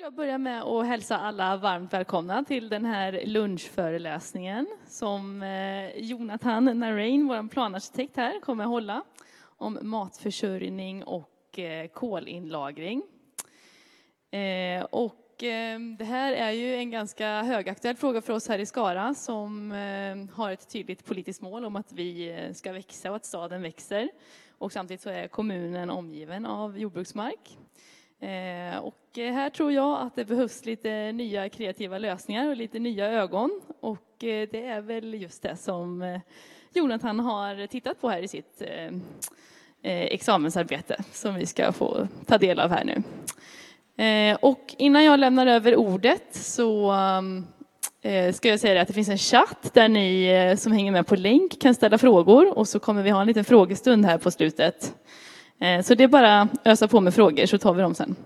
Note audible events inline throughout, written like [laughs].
vill jag börja med att hälsa alla varmt välkomna till den här lunchföreläsningen som eh, Jonathan Narain, vår planarkitekt här, kommer att hålla om matförsörjning och eh, kolinlagring. Eh, och det här är ju en ganska högaktuell fråga för oss här i Skara som har ett tydligt politiskt mål om att vi ska växa och att staden växer. Och samtidigt så är kommunen omgiven av jordbruksmark. Eh, och här tror jag att det behövs lite nya kreativa lösningar och lite nya ögon. Och eh, det är väl just det som eh, Jonathan har tittat på här i sitt examensarbete som vi ska få ta del av här nu. Och innan jag lämnar över ordet så ska jag säga att det finns en chatt där ni som hänger med på länk kan ställa frågor och så kommer vi ha en liten frågestund här på slutet Eh, så det är bara att ösa på med frågor så tar vi dem sen.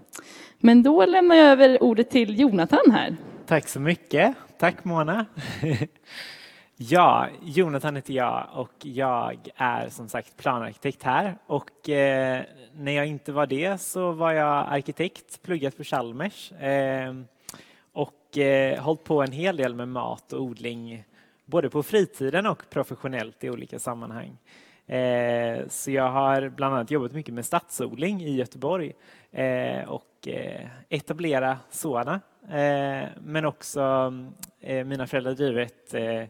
Men då lämnar jag över ordet till Jonathan här. Tack så mycket. Tack Mona. [laughs] Ja, Jonathan heter jag och jag är som sagt planarkitekt här. Och eh, när jag inte var det så var jag arkitekt, pluggat på Chalmers eh, och eh, hållit på en hel del med mat och odling både på fritiden och professionellt i olika sammanhang. Eh, så jag har bland annat jobbat mycket med stadsodling i Göteborg eh, och eh, etablera sådana. Eh, men också eh, mina föräldrar driver ett, eh,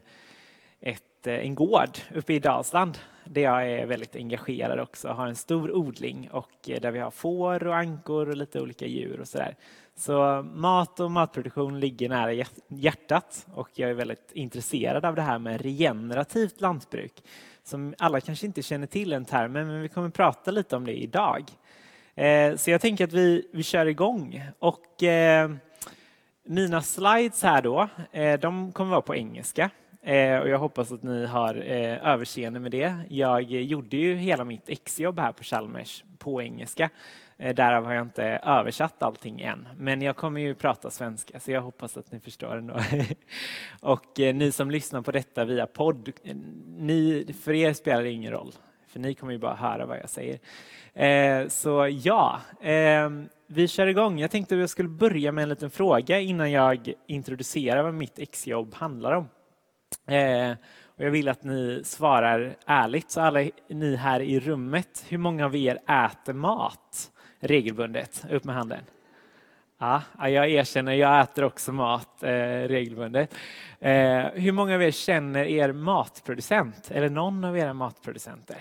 ett, en gård uppe i Dalsland där jag är väldigt engagerad också, har en stor odling och där vi har får och ankor och lite olika djur och sådär. Så mat och matproduktion ligger nära hjärtat och jag är väldigt intresserad av det här med regenerativt lantbruk som alla kanske inte känner till den termen, men vi kommer prata lite om det idag. Eh, så jag tänker att vi, vi kör igång. Och eh, mina slides här då, eh, de kommer vara på engelska. Och jag hoppas att ni har överseende med det. Jag gjorde ju hela mitt exjobb här på Chalmers på engelska. Eh, därav har jag inte översatt allting än. Men jag kommer ju prata svenska så jag hoppas att ni förstår ändå. [laughs] Och eh, ni som lyssnar på detta via podd, eh, ni, för er spelar det ingen roll. För ni kommer ju bara höra vad jag säger. Så ja, ehm, vi kör igång. Jag tänkte att jag skulle börja med en liten fråga innan jag introducerar vad mitt exjobb handlar om. Och jag vill att ni svarar ärligt, så alla ni här i rummet, hur många av er äter mat? Regelbundet? Upp med handen. Ja, jag erkänner, jag äter också mat eh, regelbundet. Eh, hur många av er känner er matproducent eller någon av era matproducenter?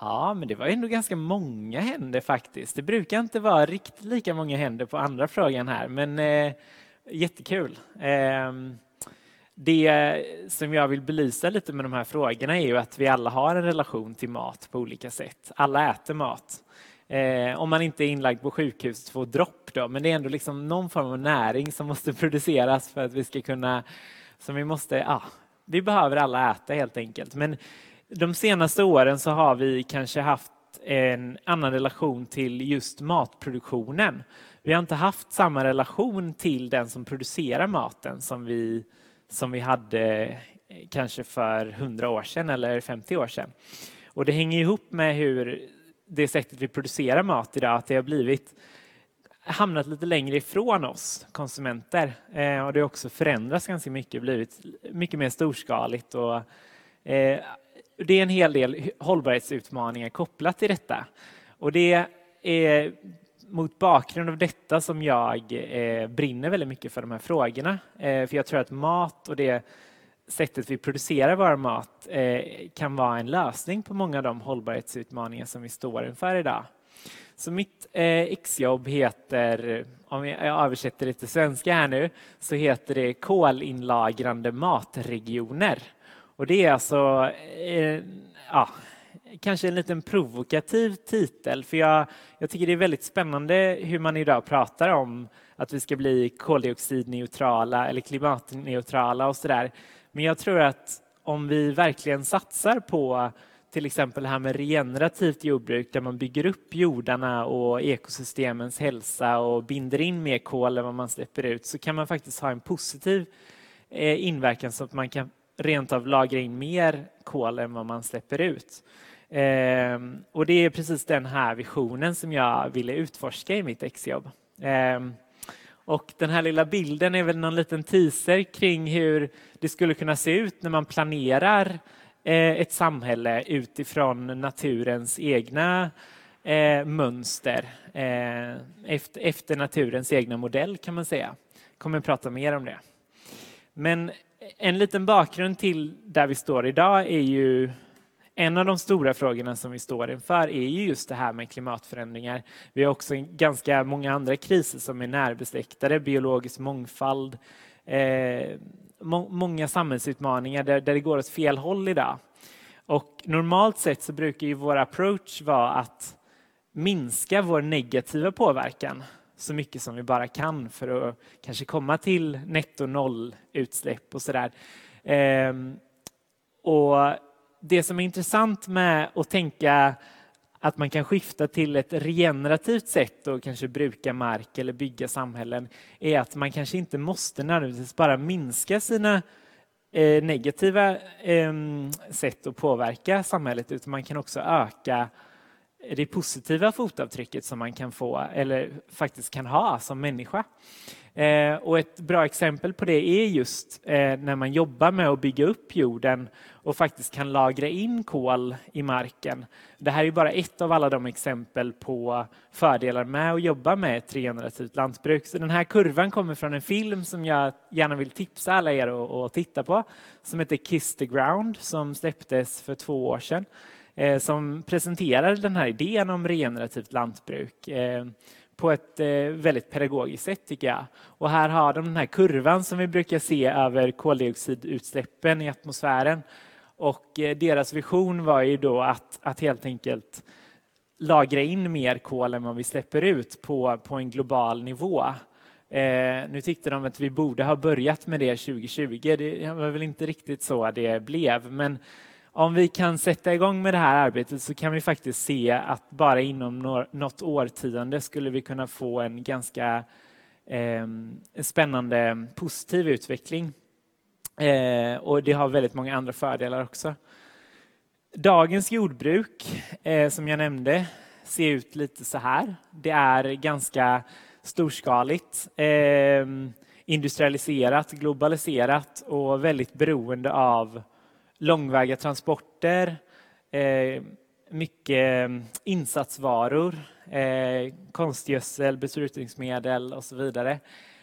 Ja, men det var ändå ganska många händer faktiskt. Det brukar inte vara riktigt lika många händer på andra frågan här, men eh, jättekul. Eh, det som jag vill belysa lite med de här frågorna är ju att vi alla har en relation till mat på olika sätt. Alla äter mat. Eh, om man inte är inlagd på sjukhus två dropp då, men det är ändå liksom någon form av näring som måste produceras för att vi ska kunna, som vi måste, ja, vi behöver alla äta helt enkelt. Men de senaste åren så har vi kanske haft en annan relation till just matproduktionen. Vi har inte haft samma relation till den som producerar maten som vi, som vi hade eh, kanske för 100 år sedan eller 50 år sedan. Och det hänger ihop med hur det sättet vi producerar mat idag, att det har blivit hamnat lite längre ifrån oss konsumenter. Eh, och det har också förändrats ganska mycket, blivit mycket mer storskaligt. Och, eh, det är en hel del hållbarhetsutmaningar kopplat till detta. Och det är mot bakgrund av detta som jag eh, brinner väldigt mycket för de här frågorna. Eh, för jag tror att mat och det sättet vi producerar vår mat eh, kan vara en lösning på många av de hållbarhetsutmaningar som vi står inför idag. Så mitt eh, exjobb heter, om jag översätter det till svenska här nu, så heter det kolinlagrande matregioner. Och det är alltså, eh, ja, kanske en liten provokativ titel, för jag, jag tycker det är väldigt spännande hur man idag pratar om att vi ska bli koldioxidneutrala eller klimatneutrala och sådär. Men jag tror att om vi verkligen satsar på till exempel det här med regenerativt jordbruk där man bygger upp jordarna och ekosystemens hälsa och binder in mer kol än vad man släpper ut så kan man faktiskt ha en positiv eh, inverkan så att man kan rent av lagra in mer kol än vad man släpper ut. Ehm, och det är precis den här visionen som jag ville utforska i mitt exjobb. Ehm, och den här lilla bilden är väl någon liten teaser kring hur det skulle kunna se ut när man planerar eh, ett samhälle utifrån naturens egna eh, mönster. Eh, efter naturens egna modell kan man säga. Kommer att prata mer om det. Men en liten bakgrund till där vi står idag är ju en av de stora frågorna som vi står inför är ju just det här med klimatförändringar. Vi har också ganska många andra kriser som är närbesläktade, biologisk mångfald, eh, må många samhällsutmaningar där, där det går åt fel håll idag. Och normalt sett så brukar ju vår approach vara att minska vår negativa påverkan så mycket som vi bara kan för att kanske komma till netto noll utsläpp och sådär. Eh, och det som är intressant med att tänka att man kan skifta till ett regenerativt sätt och kanske bruka mark eller bygga samhällen är att man kanske inte måste nödvändigtvis bara minska sina eh, negativa ehm, sätt att påverka samhället utan man kan också öka det positiva fotavtrycket som man kan få eller faktiskt kan ha som människa. Eh, och ett bra exempel på det är just eh, när man jobbar med att bygga upp jorden och faktiskt kan lagra in kol i marken. Det här är bara ett av alla de exempel på fördelar med att jobba med ett regenerativt lantbruk. Så den här kurvan kommer från en film som jag gärna vill tipsa alla er att titta på som heter Kiss the Ground som släpptes för två år sedan. Eh, som presenterade den här idén om regenerativt lantbruk eh, på ett eh, väldigt pedagogiskt sätt tycker jag. Och här har de den här kurvan som vi brukar se över koldioxidutsläppen i atmosfären. Och deras vision var ju då att, att helt enkelt lagra in mer kol än vad vi släpper ut på, på en global nivå. Eh, nu tyckte de att vi borde ha börjat med det 2020. Det var väl inte riktigt så det blev, men om vi kan sätta igång med det här arbetet så kan vi faktiskt se att bara inom något årtionde skulle vi kunna få en ganska eh, spännande positiv utveckling. Eh, och det har väldigt många andra fördelar också. Dagens jordbruk, eh, som jag nämnde, ser ut lite så här. Det är ganska storskaligt, eh, industrialiserat, globaliserat och väldigt beroende av långväga transporter, eh, mycket mm, insatsvaror, eh, konstgödsel, besprutningsmedel och så vidare.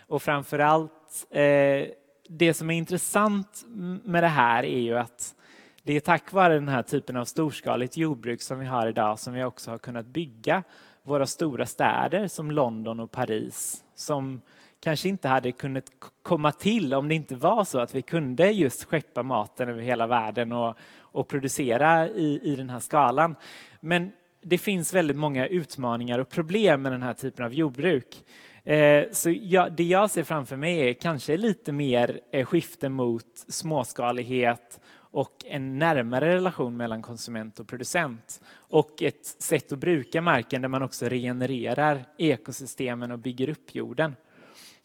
Och framför allt, eh, det som är intressant med det här är ju att det är tack vare den här typen av storskaligt jordbruk som vi har idag som vi också har kunnat bygga våra stora städer som London och Paris som kanske inte hade kunnat komma till om det inte var så att vi kunde just skeppa maten över hela världen och, och producera i, i den här skalan. Men det finns väldigt många utmaningar och problem med den här typen av jordbruk. Eh, så jag, det jag ser framför mig är kanske lite mer skifte mot småskalighet och en närmare relation mellan konsument och producent. Och ett sätt att bruka marken där man också regenererar ekosystemen och bygger upp jorden.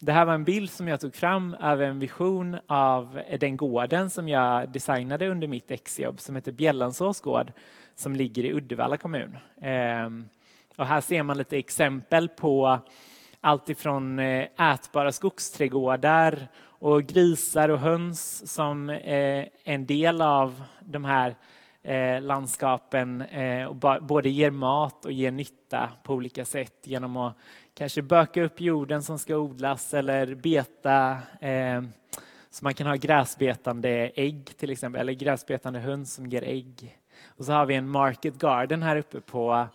Det här var en bild som jag tog fram över en vision av den gården som jag designade under mitt exjobb som heter Bjällansås gård som ligger i Uddevalla kommun. Ehm, och här ser man lite exempel på allt ifrån eh, ätbara skogsträdgårdar och grisar och höns som är en del av de här eh, landskapen och både ger mat och ger nytta på olika sätt genom att kanske böka upp jorden som ska odlas eller beta eh, så man kan ha gräsbetande ägg till exempel, eller gräsbetande höns som ger ägg. Och så har vi en market garden här uppe på,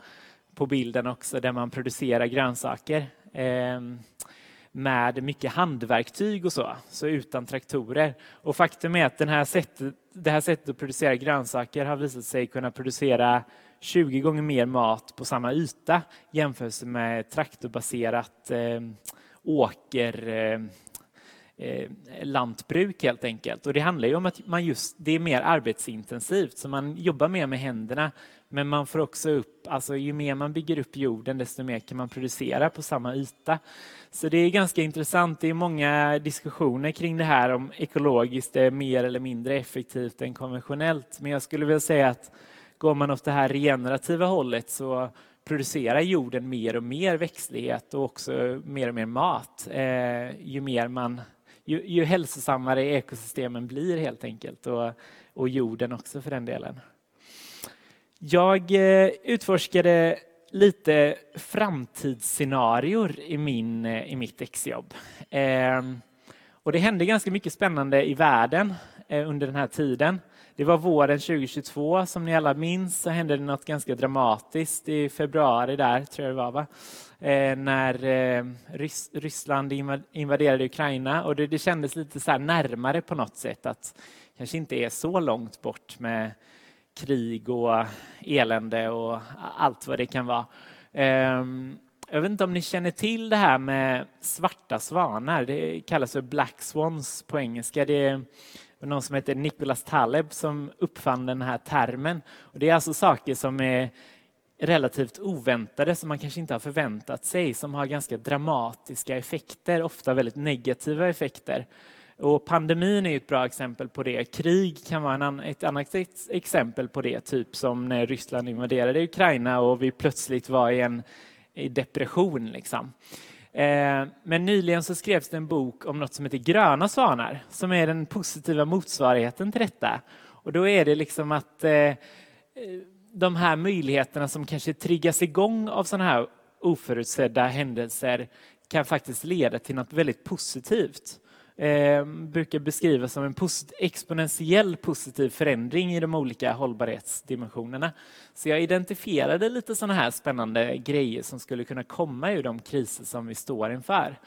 på bilden också där man producerar grönsaker eh, med mycket handverktyg och så, så utan traktorer. Och faktum är att den här sättet, det här sättet att producera grönsaker har visat sig kunna producera 20 gånger mer mat på samma yta jämfört med traktorbaserat eh, åker eh, eh, lantbruk helt enkelt. Och det handlar ju om att man just, det är mer arbetsintensivt, så man jobbar mer med händerna. Men man får också upp, alltså ju mer man bygger upp jorden, desto mer kan man producera på samma yta. Så det är ganska intressant. Det är många diskussioner kring det här om ekologiskt är mer eller mindre effektivt än konventionellt. Men jag skulle vilja säga att går man åt det här regenerativa hållet så producerar jorden mer och mer växtlighet och också mer och mer mat. Eh, ju, mer man, ju, ju hälsosammare ekosystemen blir helt enkelt och, och jorden också för den delen. Jag eh, utforskade lite framtidsscenarier i, min, eh, i mitt exjobb. Eh, och det hände ganska mycket spännande i världen eh, under den här tiden. Det var våren 2022, som ni alla minns, så hände det något ganska dramatiskt i februari där, tror jag det var, va? Eh, när eh, Rys Ryssland invaderade Ukraina och det, det kändes lite så närmare på något sätt att kanske inte är så långt bort med krig och elände och allt vad det kan vara. Ehm, jag vet inte om ni känner till det här med svarta svanar. Det kallas för black swans på engelska. Det är någon som heter Nicholas Taleb som uppfann den här termen. Och det är alltså saker som är relativt oväntade, som man kanske inte har förväntat sig, som har ganska dramatiska effekter, ofta väldigt negativa effekter. Och pandemin är ett bra exempel på det. Krig kan vara en, ett annat exempel på det, typ som när Ryssland invaderade Ukraina och vi plötsligt var i en i depression. Liksom. Eh, men nyligen så skrevs det en bok om något som heter Gröna svanar, som är den positiva motsvarigheten till detta. Och då är det liksom att eh, eh, de här möjligheterna som kanske triggas igång av sådana här oförutsedda händelser kan faktiskt leda till något väldigt positivt eh, brukar beskrivas som en posit exponentiell positiv förändring i de olika hållbarhetsdimensionerna. Så jag identifierade lite sådana här spännande grejer som skulle kunna komma ur de kriser som vi står inför.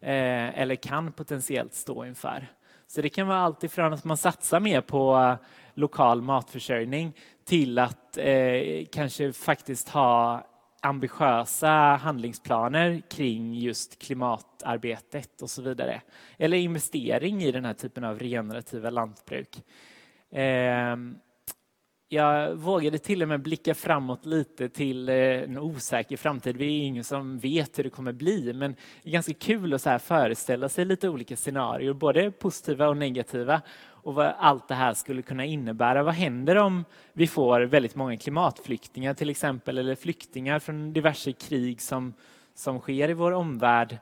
Eh, eller kan potentiellt stå inför. Så det kan vara allt ifrån att man satsar mer på eh, lokal matförsörjning till att eh, kanske faktiskt ha ambitiösa handlingsplaner kring just klimatarbetet och så vidare. Eller investering i den här typen av regenerativa lantbruk. Ehm, jag vågade till och med blicka framåt lite till eh, en osäker framtid. Vi är ingen som vet hur det kommer bli, men det är ganska kul att så föreställa sig lite olika scenarier, både positiva och negativa och vad allt det här skulle kunna innebära. Vad händer om vi får väldigt många klimatflyktingar till exempel, eller flyktingar från diverse krig som, som sker i vår omvärld?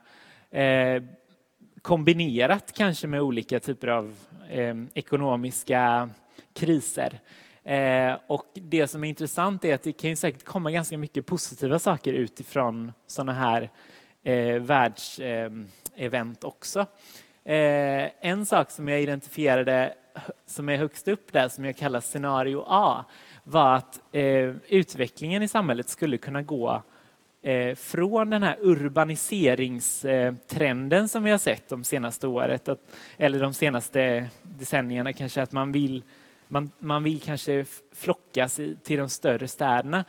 Eh, kombinerat kanske med olika typer av eh, ekonomiska kriser. Eh, och det som är intressant är att det kan säkert komma ganska mycket positiva saker utifrån sådana här eh, världsevent eh, också. Eh, en sak som jag identifierade som är högst upp där, som jag kallar scenario A, var att eh, utvecklingen i samhället skulle kunna gå från den här urbaniseringstrenden som vi har sett de senaste året, att, eller de senaste decennierna kanske, att man vill, man, man vill kanske flockas till de större städerna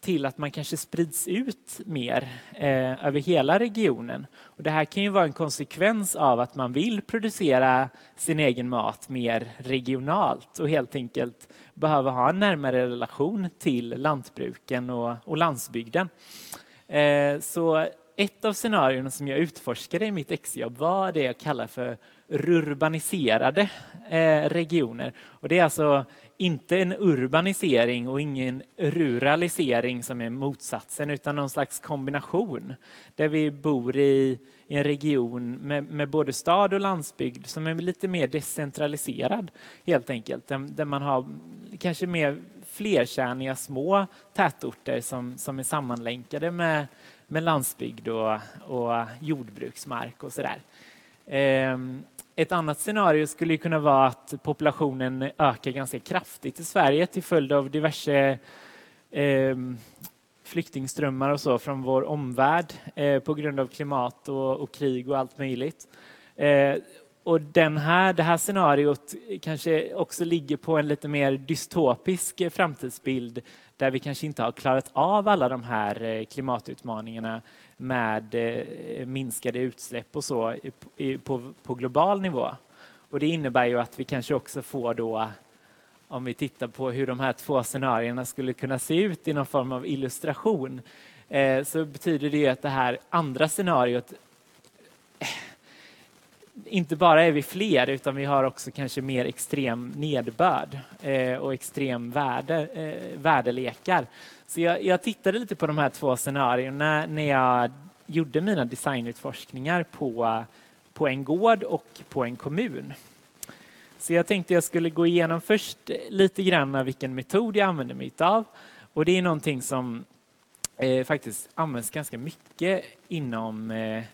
till att man kanske sprids ut mer eh, över hela regionen. Och det här kan ju vara en konsekvens av att man vill producera sin egen mat mer regionalt och helt enkelt behöver ha en närmare relation till lantbruken och, och landsbygden. Eh, så ett av scenarierna som jag utforskade i mitt exjobb var det jag kallar för rurbaniserade eh, regioner. Och det är alltså inte en urbanisering och ingen ruralisering som är motsatsen, utan någon slags kombination där vi bor i, i en region med, med, både stad och landsbygd som är lite mer decentraliserad helt enkelt, där, där man har kanske mer flerkärniga små tätorter som, som är sammanlänkade med, med landsbygd och, och jordbruksmark och sådär. Ehm, ett annat scenario skulle kunna vara att populationen ökar ganska kraftigt i Sverige till följd av diverse eh, flyktingströmmar och så från vår omvärld eh, på grund av klimat och, och krig och allt möjligt. Eh, och den här, det här scenariot kanske också ligger på en lite mer dystopisk framtidsbild där vi kanske inte har klarat av alla de här eh, klimatutmaningarna med eh, minskade utsläpp och så på, på global nivå. Och det innebär ju att vi kanske också får då, om vi tittar på hur de här två scenarierna skulle kunna se ut i någon form av illustration, eh, så betyder det att det här andra scenariot eh, inte bara är vi fler utan vi har också kanske mer extrem nederbörd eh, och extrem värde, eh, värdelekar. Så jag, jag, tittade lite på de här två scenarierna när jag gjorde mina designutforskningar på, på en gård och på en kommun. Så jag tänkte jag skulle gå igenom först lite grann vilken metod jag använder mig av. Och det är någonting som eh, faktiskt används ganska mycket inom eh,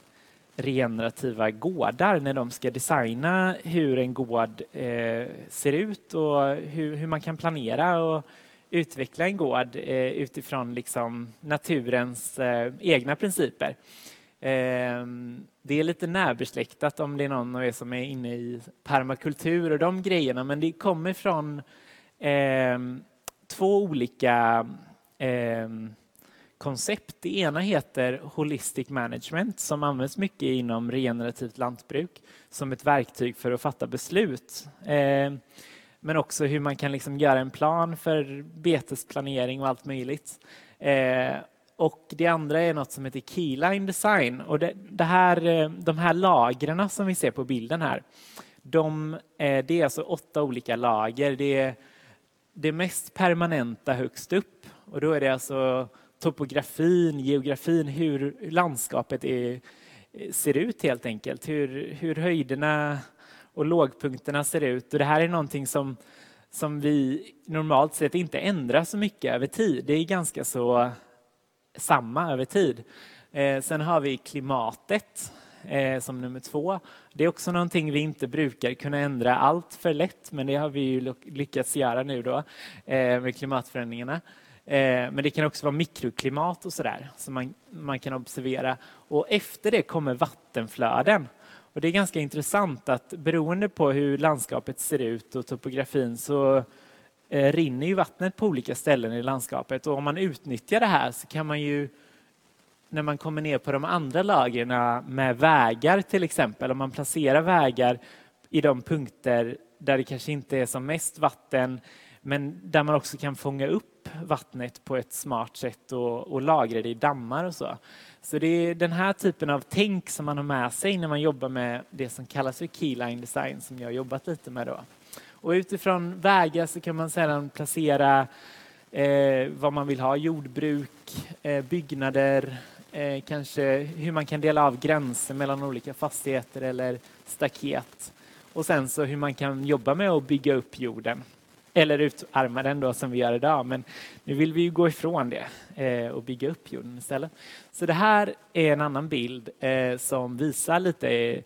regenerativa gårdar när de ska designa hur en gård eh, ser ut och hur, hur, man kan planera och utveckla en gård eh, utifrån liksom naturens eh, egna principer. Ehm, det är lite närbesläktat om det är någon av er som är inne i permakultur och de grejerna, men det kommer från ehm, två olika ehm, koncept. Det ena heter Holistic Management som används mycket inom regenerativt lantbruk som ett verktyg för att fatta beslut. Eh, men också hur man kan liksom göra en plan för betesplanering och allt möjligt. Eh, och det andra är något som heter Keyline Design. Och det, det här, eh, de här lagren som vi ser på bilden här, de, det är alltså åtta olika lager. Det är det mest permanenta högst upp. Och då är det alltså topografin, geografin, hur landskapet är, ser ut helt enkelt. Hur, hur höjderna och lågpunkterna ser ut. Och det här är någonting som, som vi normalt sett inte ändrar så mycket över tid. Det är ganska så samma över tid. Eh, sen har vi klimatet eh, som nummer två. Det är också någonting vi inte brukar kunna ändra allt för lätt, men det har vi ju lyckats göra nu då eh, med klimatförändringarna. Eh, men det kan också vara mikroklimat och sådär som man, man kan observera. Och efter det kommer vattenflöden. Och det är ganska intressant att beroende på hur landskapet ser ut och topografin så eh, rinner ju vattnet på olika ställen i landskapet och om man utnyttjar det här så kan man ju när man kommer ner på de andra lagren med vägar till exempel, om man placerar vägar i de punkter där det kanske inte är som mest vatten men där man också kan fånga upp vattnet på ett smart sätt och, och lagra det i dammar och så. Så det är den här typen av tänk som man har med sig när man jobbar med det som kallas för keyline design som jag har jobbat lite med då. Och utifrån vägar så kan man sedan placera eh, vad man vill ha, jordbruk, eh, byggnader, eh, kanske hur man kan dela av gränser mellan olika fastigheter eller staket. Och sen så hur man kan jobba med att bygga upp jorden. Eller utarma den då som vi gör idag, men nu vill vi ju gå ifrån det eh, och bygga upp jorden istället. Så det här är en annan bild eh, som visar lite eh,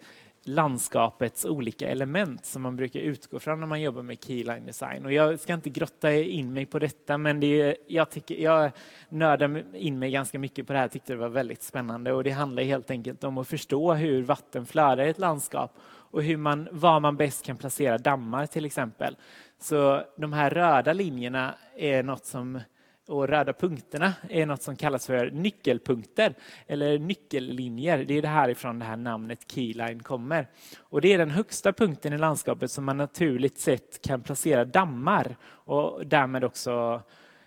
landskapets olika element som man brukar utgå från när man jobbar med keyline design. Och jag ska inte grotta in mig på detta, men det är, jag, tycker, jag nördar in mig ganska mycket på det här, tyckte det var väldigt spännande och det handlar helt enkelt om att förstå hur vatten flödar i ett landskap och hur man, var man bäst kan placera dammar till exempel. Så de här röda linjerna är något som och röda punkterna är något som kallas för nyckelpunkter eller nyckellinjer. Det är det härifrån det här namnet keyline kommer. Och det är den högsta punkten i landskapet som man naturligt sett kan placera dammar och därmed också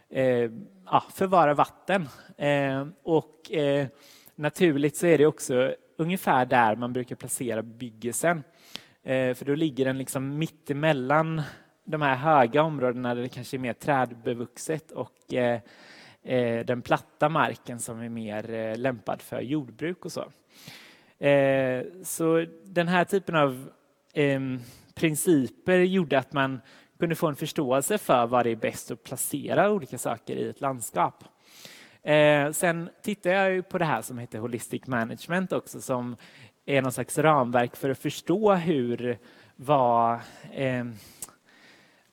eh, ja, förvara vatten. Eh, och eh, naturligt så är det också ungefär där man brukar placera bebyggelsen. Eh, för då ligger den liksom mitt emellan de här höga områdena där det kanske är mer trädbevuxet och eh, eh den platta marken som är mer eh, lämpad för jordbruk och så. Eh, så den här typen av ehm, principer gjorde att man kunde få en förståelse för var det är bäst att placera olika saker i ett landskap. Eh, sen tittar jag på det här som heter Holistic Management också som är någon slags ramverk för att förstå hur vad eh,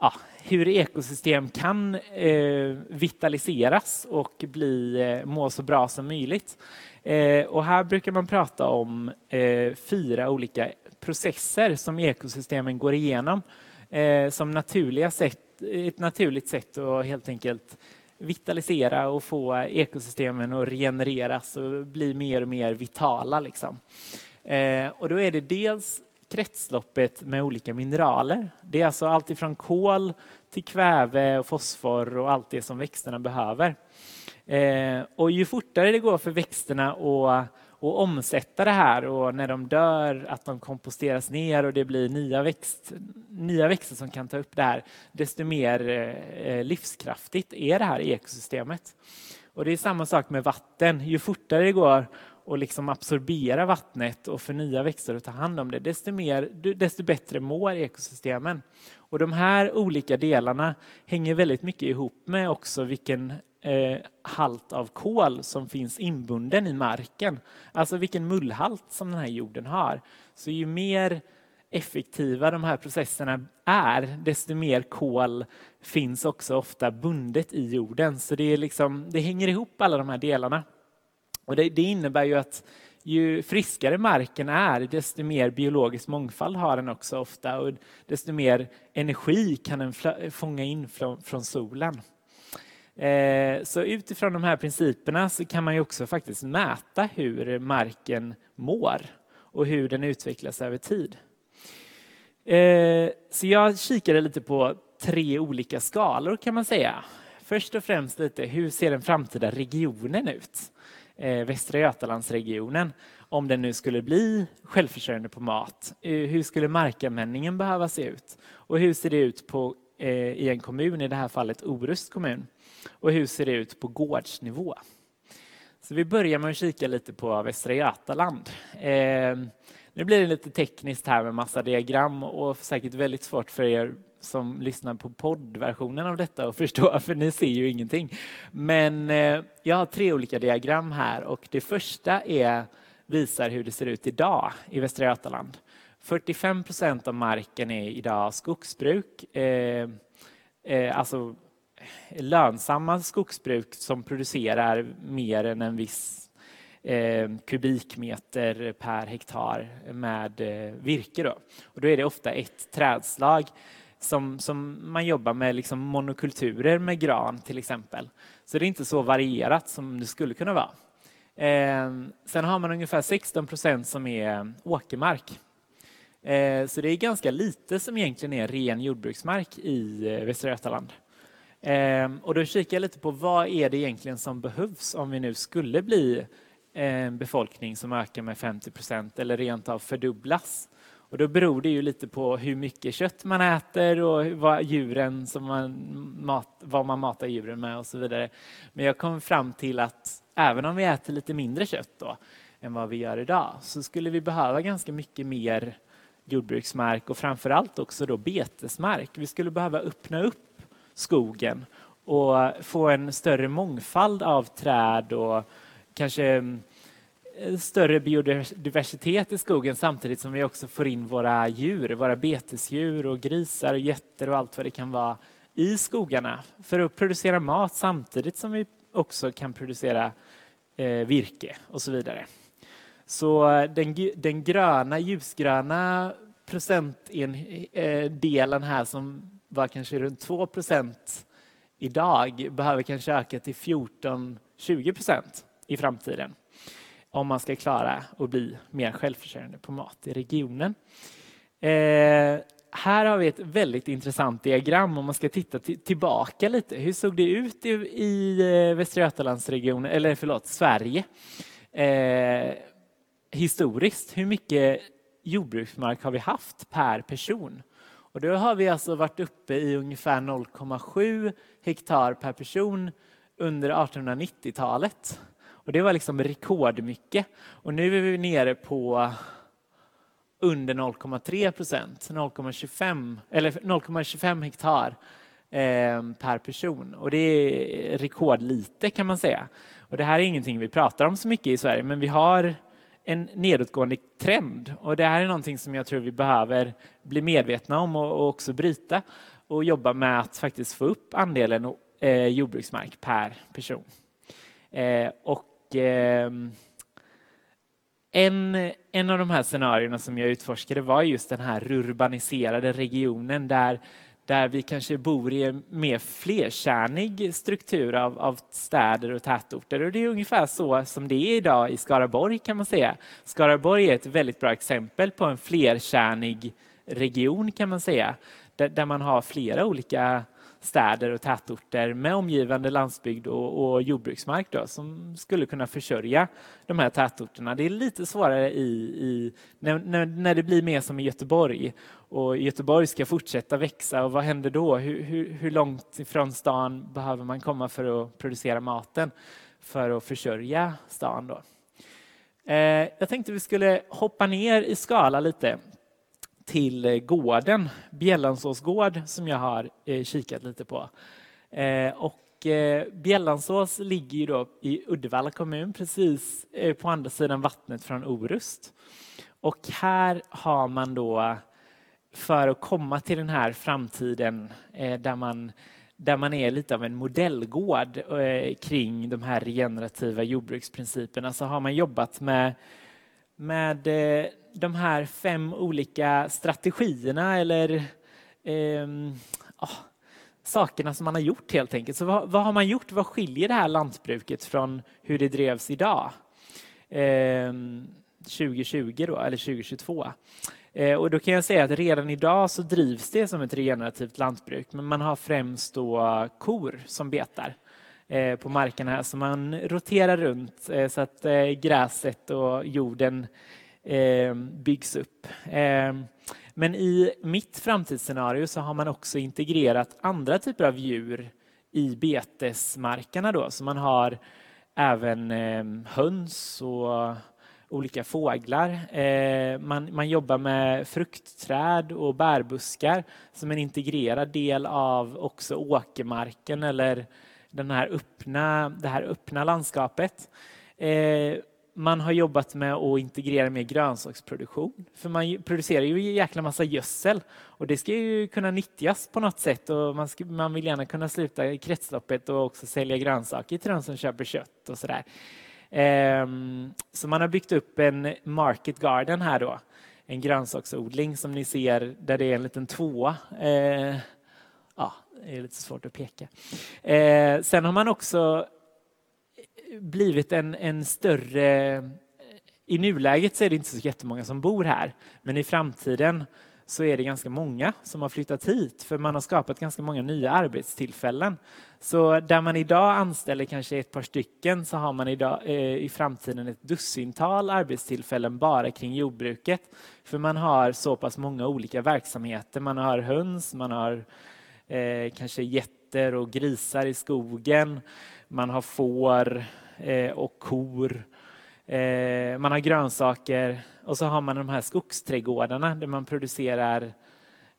ja, hur ekosystem kan eh, vitaliseras och bli, eh, må så bra som möjligt. Eh, och här brukar man prata om eh, fyra olika processer som ekosystemen går igenom eh, som naturliga sätt, ett naturligt sätt att helt enkelt vitalisera och få ekosystemen att regenereras och bli mer och mer vitala. Liksom. Eh, och då är det dels kretsloppet med olika mineraler. Det är alltså allt ifrån kol till kväve och fosfor och allt det som växterna behöver. Eh, och ju fortare det går för växterna att och omsätta det här och när de dör att de komposteras ner och det blir nya, växt, nya växter som kan ta upp det här, desto mer eh, livskraftigt är det här ekosystemet. Och det är samma sak med vatten. Ju fortare det går och liksom absorbera vattnet och förnya växter och ta hand om det, desto, mer, desto bättre mår ekosystemen. Och de här olika delarna hänger väldigt mycket ihop med också vilken eh, halt av kol som finns inbunden i marken. Alltså vilken mullhalt som den här jorden har. Så ju mer effektiva de här processerna är, desto mer kol finns också ofta bundet i jorden. Så det, är liksom, det hänger ihop alla de här delarna. Och det, det innebär ju att ju friskare marken är, desto mer biologisk mångfald har den också ofta och desto mer energi kan den fånga in från, från solen. Eh, så utifrån de här principerna så kan man ju också faktiskt mäta hur marken mår och hur den utvecklas över tid. Eh, så jag kikade lite på tre olika skalor kan man säga. Först och främst lite, hur ser den framtida regionen ut? Eh, Västra Götalandsregionen, om den nu skulle bli självförsörjande på mat. Eh, hur skulle markanvändningen behöva se ut? Och hur ser det ut på, eh, i en kommun, i det här fallet Orust kommun? Och hur ser det ut på gårdsnivå? Så vi börjar med att kika lite på Västra Götaland. Eh, nu blir det lite tekniskt här med massa diagram och säkert väldigt svårt för er som lyssnar på poddversionen av detta och förstå, för ni ser ju ingenting. Men eh, jag har tre olika diagram här och det första är, visar hur det ser ut idag i Västra Götaland. 45 procent av marken är idag skogsbruk, eh, eh, alltså eh, lönsamma skogsbruk som producerar mer än en viss eh, kubikmeter per hektar med eh, virke. Då. Och då är det ofta ett trädslag som, som man jobbar med liksom monokulturer med gran till exempel. Så det är inte så varierat som det skulle kunna vara. Eh, sen har man ungefär 16 procent som är åkermark. Eh, så det är ganska lite som egentligen är ren jordbruksmark i eh, Västra Götaland. Eh, och då kikar jag lite på vad är det egentligen som behövs om vi nu skulle bli en befolkning som ökar med 50 procent eller rent av fördubblas. Och då beror det ju lite på hur mycket kött man äter och vad, djuren som man mat, vad man matar djuren med och så vidare. Men jag kom fram till att även om vi äter lite mindre kött då, än vad vi gör idag så skulle vi behöva ganska mycket mer jordbruksmark och framförallt också då betesmark. Vi skulle behöva öppna upp skogen och få en större mångfald av träd och kanske Eh, större biodiversitet i skogen samtidigt som vi också får in våra djur, våra betesdjur och grisar och getter och allt vad det kan vara i skogarna för att producera mat samtidigt som vi också kan producera eh, virke och så vidare. Så eh, den, den gröna, ljusgröna procentdelen eh, här som var kanske runt 2% idag behöver kanske öka till 14-20% i framtiden om man ska klara att bli mer självförsörjande på mat i regionen. Eh, här har vi ett väldigt intressant diagram om man ska titta tillbaka lite. Hur såg det ut i, i eh, Västra Götalandsregionen, eller förlåt, Sverige? Eh, historiskt, hur mycket jordbruksmark har vi haft per person? Och då har vi alltså varit uppe i ungefär 0,7 hektar per person under 1890-talet. Och det var liksom rekordmycket. Och nu är vi nere på under 0,3 procent, 0,25 eller 0,25 hektar eh, per person. Och det är rekordlite kan man säga. Och det här är ingenting vi pratar om så mycket i Sverige, men vi har en nedåtgående trend. Och det här är någonting som jag tror vi behöver bli medvetna om och, också bryta och jobba med att faktiskt få upp andelen eh, jordbruksmark per person. Eh, och eh, en, en av de här scenarierna som jag utforskade var just den här urbaniserade regionen där där vi kanske bor i en mer flerkärnig struktur av, av städer och tätorter. Och det är ungefär så som det är idag i Skaraborg kan man säga. Skaraborg är ett väldigt bra exempel på en flerkärnig region kan man säga, där, där man har flera olika städer och tätorter med omgivande landsbygd och, och jordbruksmark då, som skulle kunna försörja de här tätorterna. Det är lite svårare i, i när, när, när, det blir mer som i Göteborg och Göteborg ska fortsätta växa och vad händer då? Hur, hur, hur långt ifrån stan behöver man komma för att producera maten för att försörja stan? Då? Eh, jag tänkte vi skulle hoppa ner i skala lite till eh, gården, Bjällansås gård, som jag har eh, kikat lite på. Eh, och Bjällansås ligger ju då i Uddevalla kommun, precis på andra sidan vattnet från Orust. Och här har man då, för att komma till den här framtiden där man där man är lite av en modellgård kring de här regenerativa jordbruksprinciperna så har man jobbat med, med de här fem olika strategierna eller eh, oh, sakerna som man har gjort helt enkelt. Så vad, vad, har man gjort? Vad skiljer det här lantbruket från hur det drevs idag? Ehm, 2020 då, eller 2022. Eh, och då kan jag säga att redan idag så drivs det som ett regenerativt lantbruk, men man har främst då kor som betar eh, på markerna här, så man roterar runt eh, så att eh, gräset och jorden Ehm, byggs upp. Ehm, men i mitt framtidsscenario så har man också integrerat andra typer av djur i betesmarkerna då, så man har även ehm, höns och olika fåglar. Eh, man, man jobbar med fruktträd och bärbuskar som en integrerad del av också åkermarken eller den här öppna, det här öppna landskapet. Eh, man har jobbat med att integrera mer grönsaksproduktion. För man producerar ju en jäkla massa gödsel och det ska ju kunna nyttjas på något sätt och man, ska, man vill gärna kunna sluta i kretsloppet och också sälja grönsaker till de som köper kött och sådär. Um, så man har byggt upp en market garden här då, en grönsaksodling som ni ser där det är en liten tvåa. Uh, ja, det är lite svårt att peka. Uh, sen har man också blivit en, en större... Eh, I nuläget så är det inte så jättemånga som bor här, men i framtiden så är det ganska många som har flyttat hit för man har skapat ganska många nya arbetstillfällen. Så där man idag anställer kanske ett par stycken så har man idag, eh, i framtiden ett dussintal arbetstillfällen bara kring jordbruket. För man har så pass många olika verksamheter. Man har höns, man har eh, kanske getter och grisar i skogen. Man har får eh, och kor. Eh, man har grönsaker och så har man de här skogsträdgårdarna där man producerar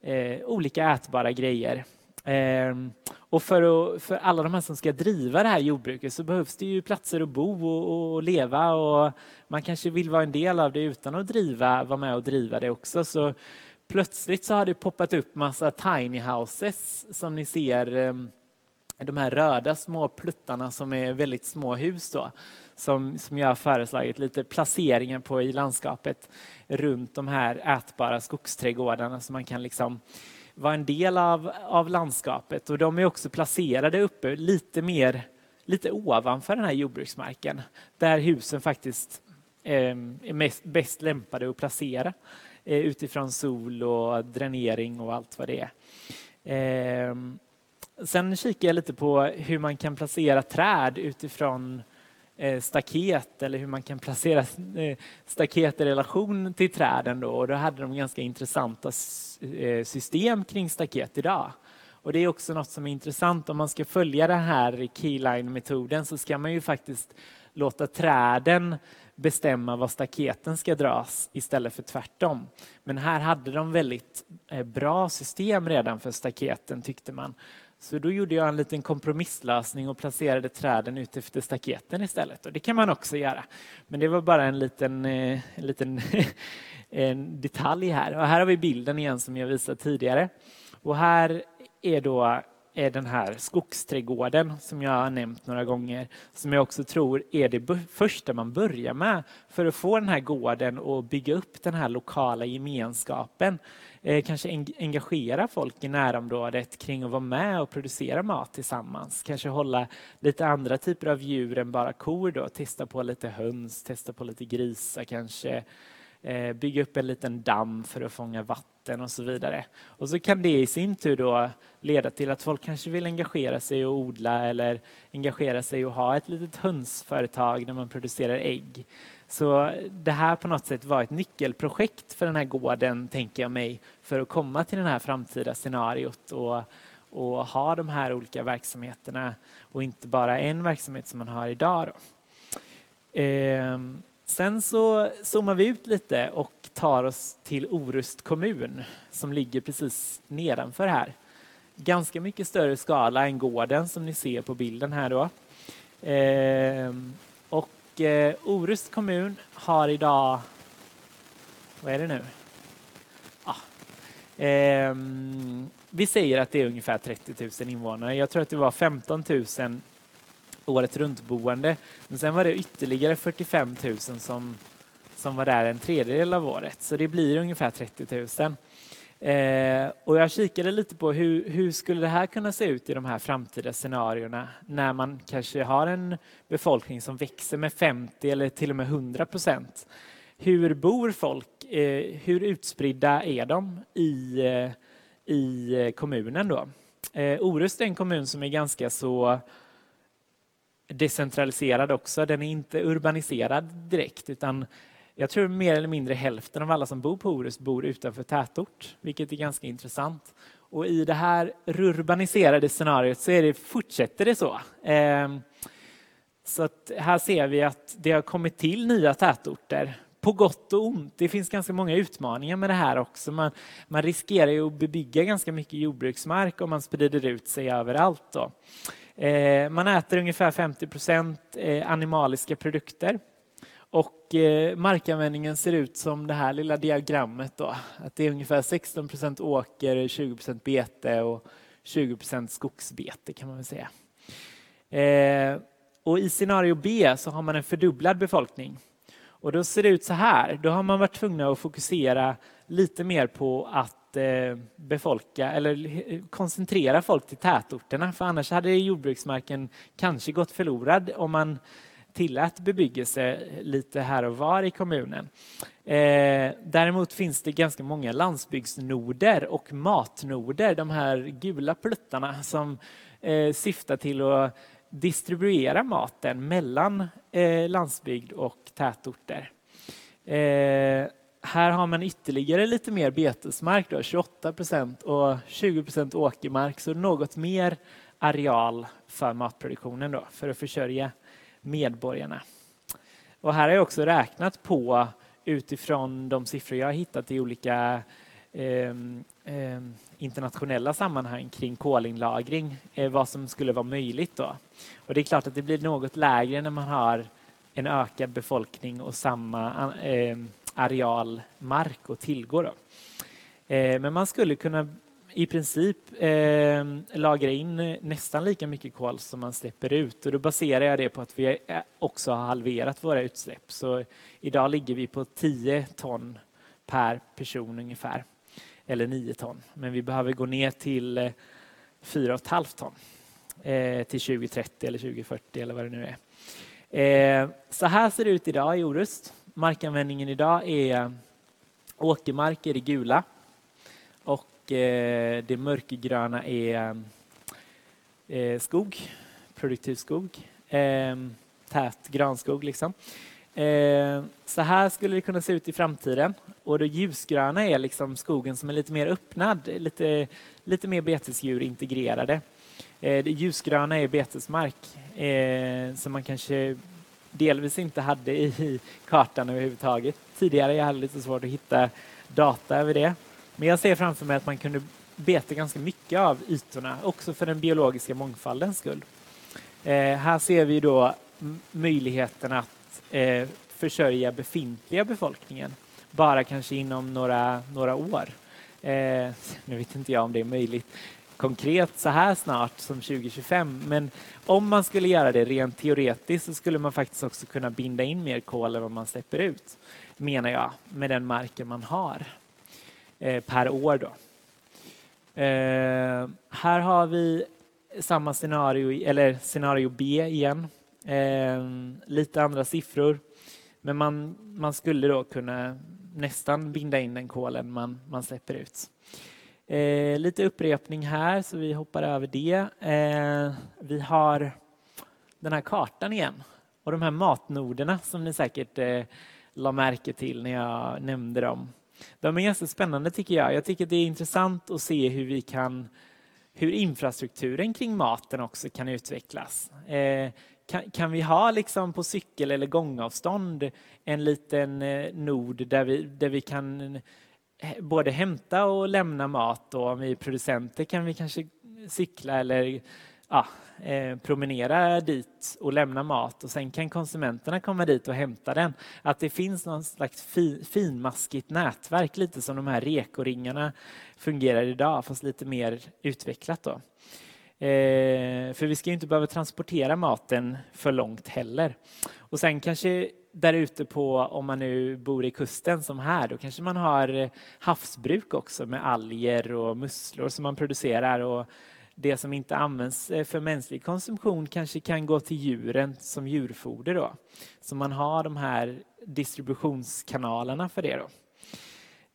eh, olika ätbara grejer. Ehm, och för, att, för, alla de här som ska driva det här jordbruket så behövs det ju platser att bo och, och, leva och man kanske vill vara en del av det utan att driva, vara med och driva det också. Så plötsligt så har det poppat upp massa tiny houses som ni ser ehm, de här röda små pluttarna som är väldigt små hus då, som, som jag har föreslagit lite placeringar på i landskapet runt de här ätbara skogsträdgårdarna så man kan liksom vara en del av, av landskapet och de är också placerade uppe lite mer lite ovanför den här jordbruksmarken där husen faktiskt eh, är mest, bäst lämpade att placera eh, utifrån sol och dränering och allt vad det är. Ehm, Sen kikar jag lite på hur man kan placera träd utifrån eh, staket eller hur man kan placera eh, staket i relation till träden. Då. Och då hade de ganska intressanta eh, system kring staket idag. Och det är också något som är intressant om man ska följa den här keyline-metoden så ska man ju faktiskt låta träden bestämma var staketen ska dras istället för tvärtom. Men här hade de väldigt bra system redan för staketen tyckte man. Så då gjorde jag en liten kompromisslösning och placerade träden ut efter staketen istället. Och det kan man också göra. Men det var bara en liten, eh, en liten [laughs] en detalj här. Och här har vi bilden igen som jag visade tidigare. Och här är då är den här skogsträdgården som jag har nämnt några gånger, som jag också tror är det första man börjar med för att få den här gården och bygga upp den här lokala gemenskapen. Eh, kanske engagera folk i närområdet kring att vara med och producera mat tillsammans. Kanske hålla lite andra typer av djur än bara kor då, testa på lite höns, testa på lite grisar kanske. Eh, bygga upp en liten damm för att fånga vatten och så vidare. Och så kan det i sin tur då leda till att folk kanske vill engagera sig och odla eller engagera sig och ha ett litet hönsföretag där man producerar ägg. Så det här på något sätt var ett nyckelprojekt för den här gården, tänker jag mig, för att komma till det här framtida scenariot och, och ha de här olika verksamheterna och inte bara en verksamhet som man har idag. Eh, sen så zoomar vi ut lite och tar oss till Orust kommun som ligger precis nedanför här. Ganska mycket större skala än gården som ni ser på bilden här då. Eh, och eh, Orust kommun har idag, vad är det nu? Ah. Eh, vi säger att det är ungefär 30 000 invånare. Jag tror att det var 15 000 året runt-boende. Men sen var det ytterligare 45 000 som, som var där en tredjedel av året. Så det blir ungefär 30 000. Eh, och jag kikade lite på hur, hur skulle det här kunna se ut i de här framtida scenarierna när man kanske har en befolkning som växer med 50 eller till och med 100 procent. Hur bor folk? Eh, hur utspridda är de i, eh, i kommunen då? Eh, Orust är en kommun som är ganska så decentraliserad också. Den är inte urbaniserad direkt utan jag tror mer eller mindre hälften av alla som bor på Orust bor utanför tätort, vilket är ganska intressant. Och i det här urbaniserade scenariot så är det, fortsätter det så. Ehm, så att här ser vi att det har kommit till nya tätorter på gott och ont. Det finns ganska många utmaningar med det här också. Man, man riskerar ju att bebygga ganska mycket jordbruksmark om man sprider ut sig överallt. Då. Eh, man äter ungefär 50 procent eh, animaliska produkter. Och eh, markanvändningen ser ut som det här lilla diagrammet. Då. Att det är ungefär 16 procent åker, 20 procent bete och 20 procent skogsbete kan man väl säga. och I scenario B så har man en fördubblad befolkning. Och då ser det ut så här. Då har man varit tvungna att fokusera lite mer på att Eh, befolka eller koncentrera folk till tätorterna för annars hade jordbruksmarken kanske gått förlorad om man tillät bebyggelse lite här och var i kommunen. Eh, däremot finns det ganska många landsbygdsnoder och matnoder, de här gula pluttarna som eh, syftar till att distribuera maten mellan eh, landsbygd och tätorter. Eh, här har man ytterligare lite mer betesmark, då, 28 procent och 20 procent åkermark, så något mer areal för matproduktionen då, för att försörja medborgarna. Och här har jag också räknat på utifrån de siffror jag har hittat i olika eh, eh, internationella sammanhang kring kolinlagring, eh, vad som skulle vara möjligt. Då. Och det är klart att det blir något lägre när man har en ökad befolkning och samma eh, areal mark att tillgå. Då. Eh, men man skulle kunna i princip eh, lagra in nästan lika mycket kol som man släpper ut. Och då baserar jag det på att vi också har halverat våra utsläpp. Så idag ligger vi på 10 ton per person ungefär. Eller 9 ton. Men vi behöver gå ner till eh, 4,5 ton eh, till 2030 eller 2040 eller vad det nu är. Eh, så här ser det ut idag i Orust. Markanvändningen idag är eh, åkermark är det gula och eh, det mörkgröna är eh, skog, produktiv skog, tät granskog liksom. Så här skulle det kunna se ut i framtiden. Och det ljusgröna är liksom skogen som är lite mer öppnad, lite, lite mer betesdjur integrerade. Det ljusgröna är betesmark som man kanske delvis inte hade i kartan överhuvudtaget tidigare. Jag hade lite svårt att hitta data över det. Men jag ser framför mig att man kunde beta ganska mycket av ytorna, också för den biologiska mångfaldens skull. Eh, här ser vi då möjligheten att eh, försörja befintliga befolkningen, bara kanske inom några, några år. Eh, nu vet inte jag om det är möjligt konkret så här snart som 2025. Men om man skulle göra det rent teoretiskt så skulle man faktiskt också kunna binda in mer kol än vad man släpper ut, menar jag, med den marken man har eh, per år. Då. Eh, här har vi samma scenario, eller scenario B igen. Eh, lite andra siffror. Men man, man skulle då kunna nästan binda in den kolen man, man släpper ut. Eh, lite upprepning här, så vi hoppar över det. Eh, vi har den här kartan igen och de här matnoderna som ni säkert eh, la märke till när jag nämnde dem. De är ganska spännande tycker jag. Jag tycker det är intressant att se hur vi kan hur infrastrukturen kring maten också kan utvecklas. Eh, kan, kan, vi ha liksom på cykel eller gångavstånd en liten eh, nod där vi, där vi kan eh, Eh, både hämta och lämna mat och om vi är producenter kan vi kanske cykla eller ja, eh, promenera dit och lämna mat och sen kan konsumenterna komma dit och hämta den. Att det finns någon slags fi, finmaskigt nätverk, lite som de här rekoringarna fungerar idag, fast lite mer utvecklat. Då. Eh, för vi ska ju inte behöva transportera maten för långt heller. Och sen kanske där ute på, om man nu bor i kusten som här, då kanske man har havsbruk också med alger och musslor som man producerar och det som inte används eh, för mänsklig konsumtion kanske kan gå till djuren som djurfoder. Då. Så man har de här distributionskanalerna för det. Då.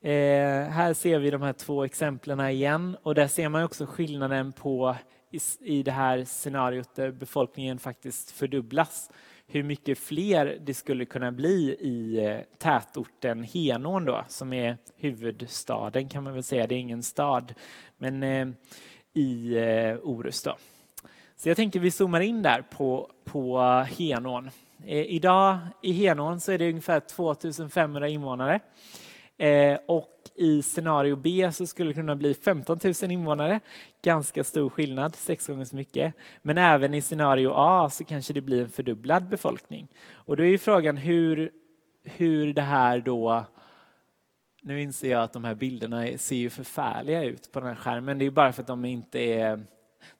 Eh, här ser vi de här två exemplen igen och där ser man också skillnaden på i, i det här scenariot där befolkningen faktiskt fördubblas hur mycket fler det skulle kunna bli i eh, tätorten Henån då, som är huvudstaden kan man väl säga. Det är ingen stad, men eh, i eh, Orust. Då. Så jag tänker vi zoomar in där på, på Henån. Idag i Henån så är det ungefär 2500 invånare. Och i scenario B så skulle det kunna bli 15 000 invånare. Ganska stor skillnad, sex gånger så mycket. Men även i scenario A så kanske det blir en fördubblad befolkning. Och då är ju frågan hur, hur det här då nu inser jag att de här bilderna ser ju förfärliga ut på den här skärmen. Det är bara för att de inte är,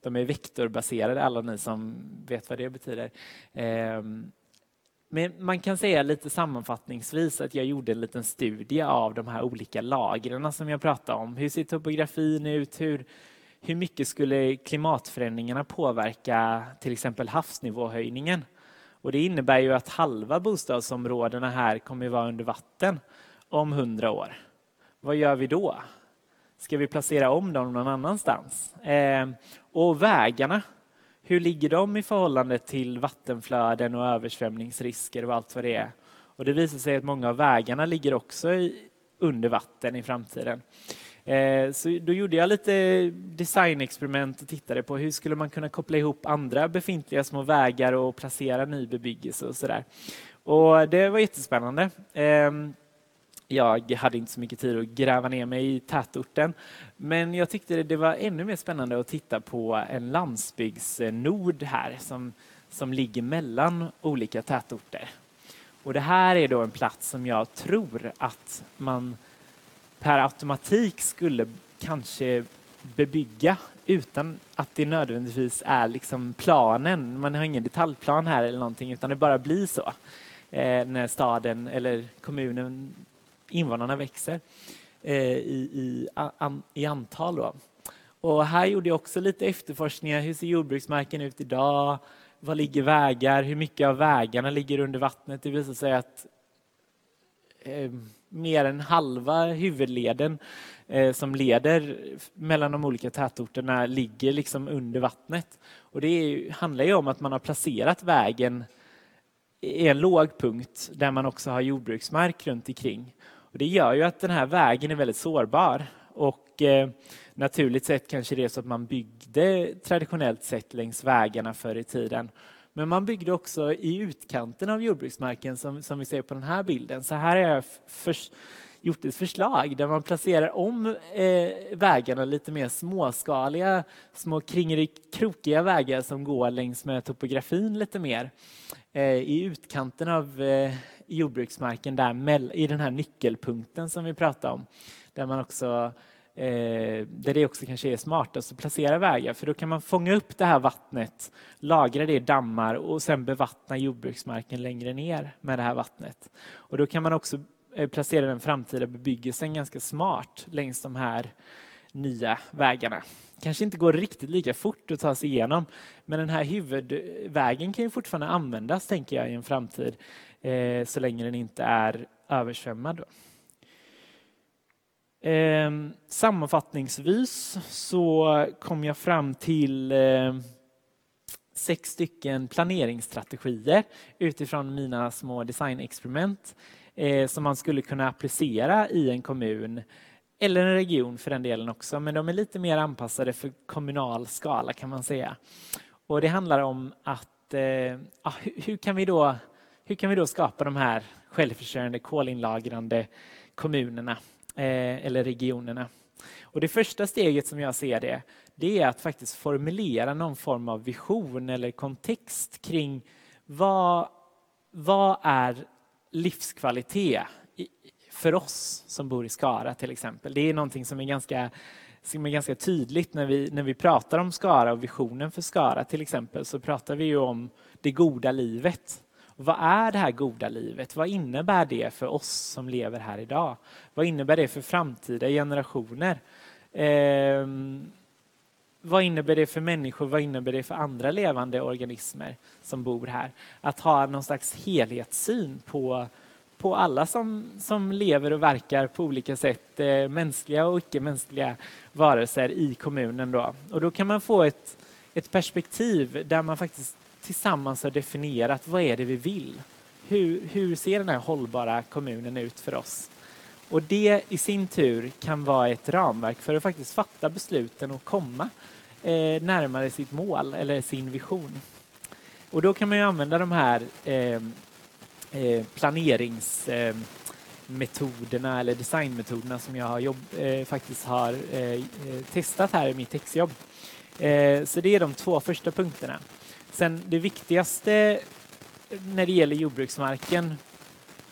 de är vektorbaserade, alla ni som vet vad det betyder. Ehm, men man kan säga lite sammanfattningsvis att jag gjorde en liten studie av de här olika lagren som jag pratade om. Hur ser topografin ut? Hur, hur mycket skulle klimatförändringarna påverka till exempel havsnivåhöjningen? Och det innebär ju att halva bostadsområdena här kommer att vara under vatten om hundra år. Vad gör vi då? Ska vi placera om dem någon annanstans? Eh, och vägarna, hur ligger de i förhållande till vattenflöden och översvämningsrisker och allt vad det är? Och det visar sig att många av vägarna ligger också i, under vatten i framtiden. Eh, så då gjorde jag lite designexperiment och tittade på hur skulle man kunna koppla ihop andra befintliga små vägar och placera ny bebyggelse och sådär. Och det var jättespännande. Eh, jag hade inte så mycket tid att gräva ner mig i tätorten. Men jag tyckte det var ännu mer spännande att titta på en landsbygdsnod här som, som ligger mellan olika tätorter. Och det här är då en plats som jag tror att man per automatik skulle kanske bebygga utan att det nödvändigtvis är liksom planen. Man har ingen detaljplan här eller någonting utan det bara blir så eh, när staden eller kommunen invånarna växer eh, i, i, an, i antal. Då. Och här gjorde jag också lite efterforskningar. Hur ser jordbruksmarken ut idag? Var ligger vägar? Hur mycket av vägarna ligger under vattnet? Det visar sig att eh, mer än halva huvudleden eh, som leder mellan de olika tätorterna ligger liksom under vattnet. Och det är, handlar ju om att man har placerat vägen i en låg punkt där man också har jordbruksmark runt omkring. Och det gör ju att den här vägen är väldigt sårbar. Och eh, naturligt sett kanske det är så att man byggde traditionellt sett längs vägarna förr i tiden. Men man byggde också i utkanten av jordbruksmarken som, som vi ser på den här bilden. Så här är jag gjort ett förslag där man placerar om eh, vägarna lite mer småskaliga, små krokiga vägar som går längs med topografin lite mer eh, i utkanten av eh, jordbruksmarken där i den här nyckelpunkten som vi pratade om. Där man också Eh, där det också kanske är smartast att placera vägar för då kan man fånga upp det här vattnet, lagra det i dammar och sen bevattna jordbruksmarken längre ner med det här vattnet. Och då kan man också Eh, placera den framtida bebyggelsen ganska smart längs de här nya vägarna. Kanske inte går riktigt lika fort att ta sig igenom men den här huvudvägen kan ju fortfarande användas tänker jag i en framtid eh, så länge den inte är översvämmad. Eh, sammanfattningsvis så kom jag fram till eh, sex stycken planeringsstrategier utifrån mina små designexperiment eh, som man skulle kunna applicera i en kommun eller en region för den delen också, men de är lite mer anpassade för kommunal skala kan man säga. Och det handlar om att eh, hur, kan vi då, hur kan vi då skapa de här självförsörjande kolinlagrande kommunerna eh, eller regionerna? Och det första steget som jag ser det, det är att faktiskt formulera någon form av vision eller kontext kring vad, vad är livskvalitet för oss som bor i Skara till exempel. Det är någonting som är ganska, som är ganska tydligt när vi, när vi pratar om Skara och visionen för Skara till exempel så pratar vi ju om det goda livet. vad är det här goda livet? Vad innebär det för oss som lever här idag? Vad innebär det för framtida generationer? Eh, vad innebär det för människor? Vad innebär det för andra levande organismer som bor här? Att ha någon slags helhetssyn på på alla som, som lever och verkar på olika sätt, eh, mänskliga och icke-mänskliga varelser i kommunen. Då. Och då kan man få ett, ett perspektiv där man faktiskt tillsammans har definierat vad är det vi vill? Hur, hur ser den här hållbara kommunen ut för oss? Och det i sin tur kan vara ett ramverk för att faktiskt fatta besluten och komma eh, närmare sitt mål eller sin vision. Och då kan man ju använda de här ehm, eh, Eh, planeringsmetoderna ehm, eller designmetoderna som jag har jobb, eh, faktiskt har eh, eh testat här i mitt exjobb. Eh, så det är de två första punkterna. Sen det viktigaste när det gäller jordbruksmarken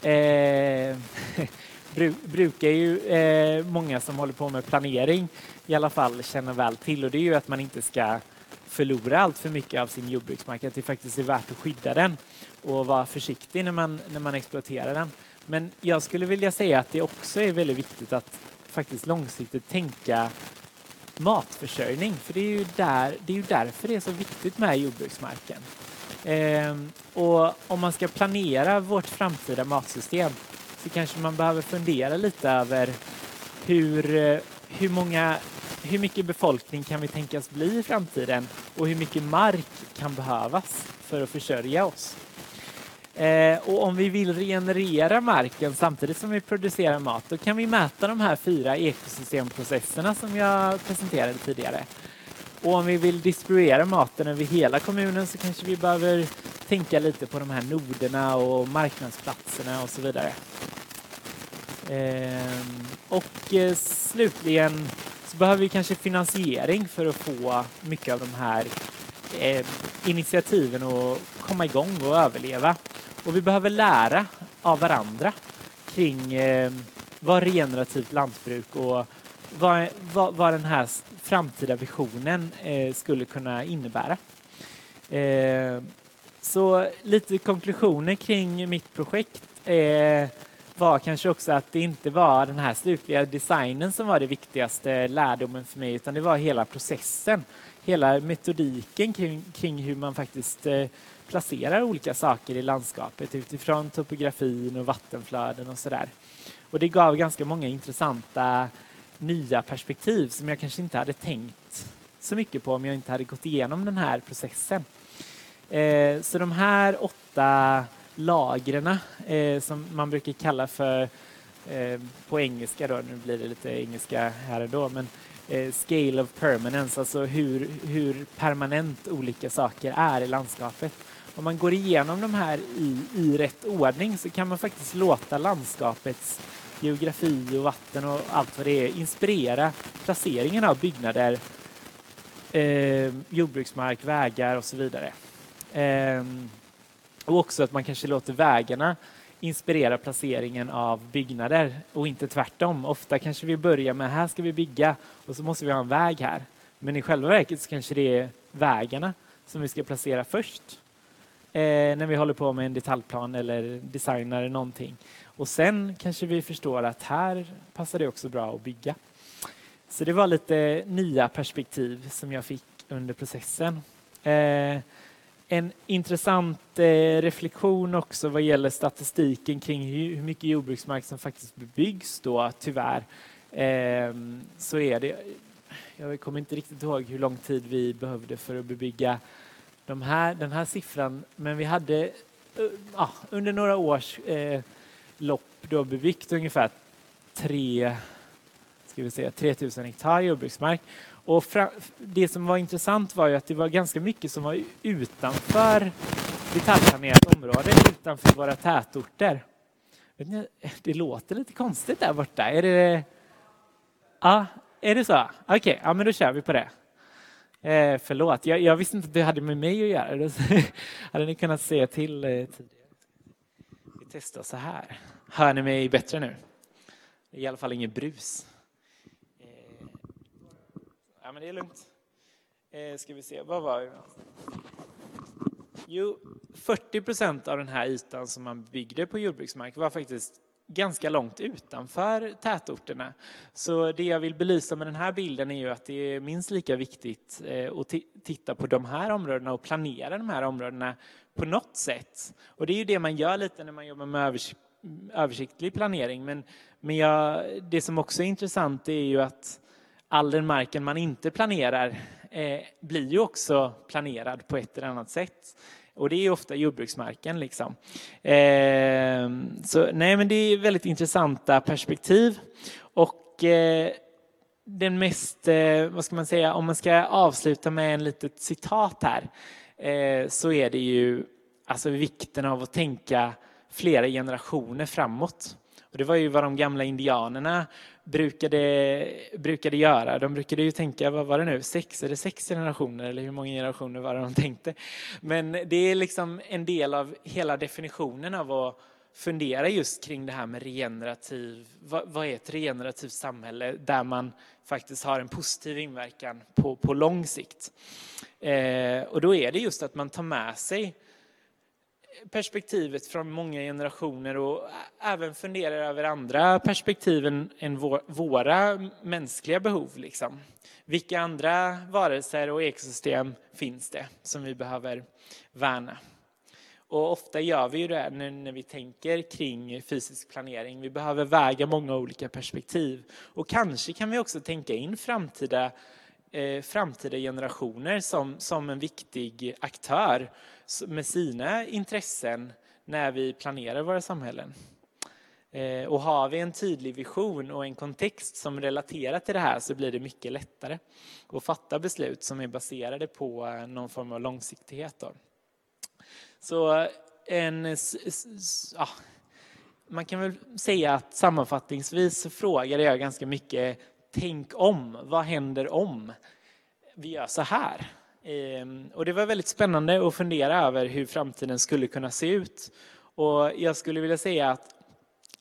eh, [laughs] bru brukar ju eh, många som håller på med planering i alla fall känna väl till och det är ju att man inte ska förlora allt för mycket av sin jordbruksmark, att det faktiskt är värt att skydda den och vara försiktig när man, när man exploaterar den. Men jag skulle vilja säga att det också är väldigt viktigt att faktiskt långsiktigt tänka matförsörjning, för det är ju, där, det är ju därför det är så viktigt med jordbruksmarken. Eh, och om man ska planera vårt framtida matsystem så kanske man behöver fundera lite över hur, eh, hur många hur mycket befolkning kan vi tänkas bli i framtiden och hur mycket mark kan behövas för att försörja oss? Eh, och om vi vill regenerera marken samtidigt som vi producerar mat, då kan vi mäta de här fyra ekosystemprocesserna som jag presenterade tidigare. Och om vi vill distribuera maten över hela kommunen så kanske vi behöver tänka lite på de här noderna och marknadsplatserna och så vidare. Ehm, och eh, slutligen så behöver vi kanske finansiering för att få mycket av de här eh, initiativen att komma igång och överleva. Och vi behöver lära av varandra kring ehm, vad regenerativt lantbruk och vad, vad, vad den här framtida visionen eh, skulle kunna innebära. Eh, så lite konklusioner kring mitt projekt. Eh, var kanske också att det inte var den här slutliga designen som var det viktigaste lärdomen för mig, utan det var hela processen, hela metodiken kring, kring hur man faktiskt eh, placerar olika saker i landskapet utifrån topografin och vattenflöden och sådär. Och det gav ganska många intressanta nya perspektiv som jag kanske inte hade tänkt så mycket på om jag inte hade gått igenom den här processen. Eh, så de här åtta lagren eh, som man brukar kalla för eh, på engelska då, nu blir det lite engelska här och då, men eh, scale of permanence, alltså hur, hur permanent olika saker är i landskapet. Om man går igenom de här i, i rätt ordning så kan man faktiskt låta landskapets geografi och vatten och allt vad det är inspirera placeringen av byggnader, eh, jordbruksmark, vägar och så vidare. Eh, och också att man kanske låter vägarna inspirera placeringen av byggnader och inte tvärtom. Ofta kanske vi börjar med här ska vi bygga och så måste vi ha en väg här. Men i själva verket så kanske det är vägarna som vi ska placera först eh, när vi håller på med en detaljplan eller designar någonting. Och sen kanske vi förstår att här passar det också bra att bygga. Så det var lite nya perspektiv som jag fick under processen. Eh, en intressant eh, reflektion också vad gäller statistiken kring hur, mycket jordbruksmark som faktiskt bebyggs då tyvärr ehm, så är det, jag kommer inte riktigt ihåg hur lång tid vi behövde för att bebygga de här, den här siffran, men vi hade eh, ja, under några års eh, lopp lopp då bebyggt ungefär 3, ska vi säga, 3000 hektar jordbruksmark. Och det som var intressant var ju att det var ganska mycket som var utanför detaljplanerat område, utanför våra tätorter. Det låter lite konstigt där borta. Är det, ja, är det så? Okej, okay, ja, men då kör vi på det. Eh, förlåt, jag, jag, visste inte att det hade med mig att göra. [laughs] hade ni kunnat se till eh, tidigare? Testa testar så här. Hör ni mig bättre nu? Det är i alla fall inget brus. Eh, ja, men det är lugnt. Eh, ska vi se, vad var det? Jo, 40 procent av den här ytan som man byggde på jordbruksmark var faktiskt ganska långt utanför tätorterna. Så det jag vill belysa med den här bilden är ju att det är minst lika viktigt eh, att titta på de här områdena och planera de här områdena på något sätt. Och det är ju det man gör lite när man jobbar med översiktlig planering. Men, men jag, det som också är intressant är ju att all den marken man inte planerar eh, blir ju också planerad på ett eller annat sätt. Och det är ofta jordbruksmarken. Liksom. Eh, så, nej, men det är väldigt intressanta perspektiv. Och eh, den mest, eh, vad ska man säga, om man ska avsluta med en litet citat här, Eh, så är det ju alltså vikten av att tänka flera generationer framåt. Och det var ju vad de gamla indianerna brukade, brukade göra. De brukade ju tänka, vad var det nu, sex, är det sex generationer eller hur många generationer var det de tänkte? Men det är liksom en del av hela definitionen av att fundera just kring det här med regenerativ, vad, vad är ett regenerativt samhälle där man faktiskt har en positiv inverkan på, på lång sikt. Eh, och då är det just att man tar med sig perspektivet från många generationer och även funderar över andra perspektiv än, våra mänskliga behov. Liksom. Vilka andra varelser och ekosystem finns det som vi behöver värna? Och ofta gör vi ju det när vi tänker kring fysisk planering. Vi behöver väga många olika perspektiv. Och kanske kan vi också tänka in framtida, eh, framtida generationer som, som en viktig aktör med sina intressen när vi planerar våra samhällen. Eh, och har vi en tydlig vision och en kontext som relaterar till det här så blir det mycket lättare att fatta beslut som är baserade på eh, någon form av långsiktighet. Då. Så en, ja, man kan väl säga att sammanfattningsvis så frågade jag ganska mycket Tänk om, vad händer om vi gör så här? Ehm, och det var väldigt spännande att fundera över hur framtiden skulle kunna se ut. Och jag skulle vilja säga att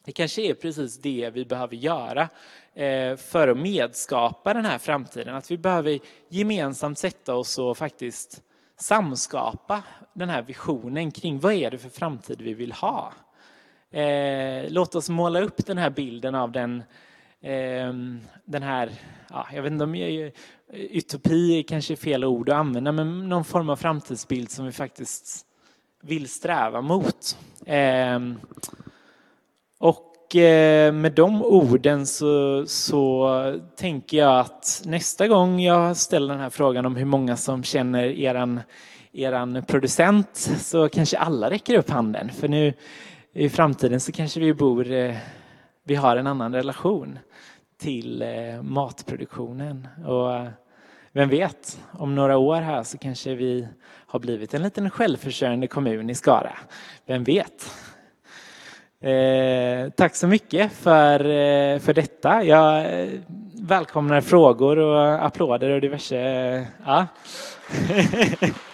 det kanske är precis det vi behöver göra eh, för att medskapa den här framtiden. Att vi behöver gemensamt sätta oss och faktiskt samskapa den här visionen kring vad är det för framtid vi vill ha. Eh, låt oss måla upp den här bilden av den, ehm, den här, ja, jag vet inte om jag, utopi är kanske fel ord att använda, men någon form av framtidsbild som vi faktiskt vill sträva mot. Ehm, och Eh, med de orden så, så tänker jag att nästa gång jag ställer den här frågan om hur många som känner eran, eran producent så kanske alla räcker upp handen. För nu i framtiden så kanske vi bor, eh, vi har en annan relation till eh, matproduktionen. Och vem vet, om några år här så kanske vi har blivit en liten självförsörjande kommun i Skara. Vem vet? Eh, tack så mycket för, eh, för detta. Jag eh, välkomnar frågor och applåder och diverse. Eh, ja. [laughs]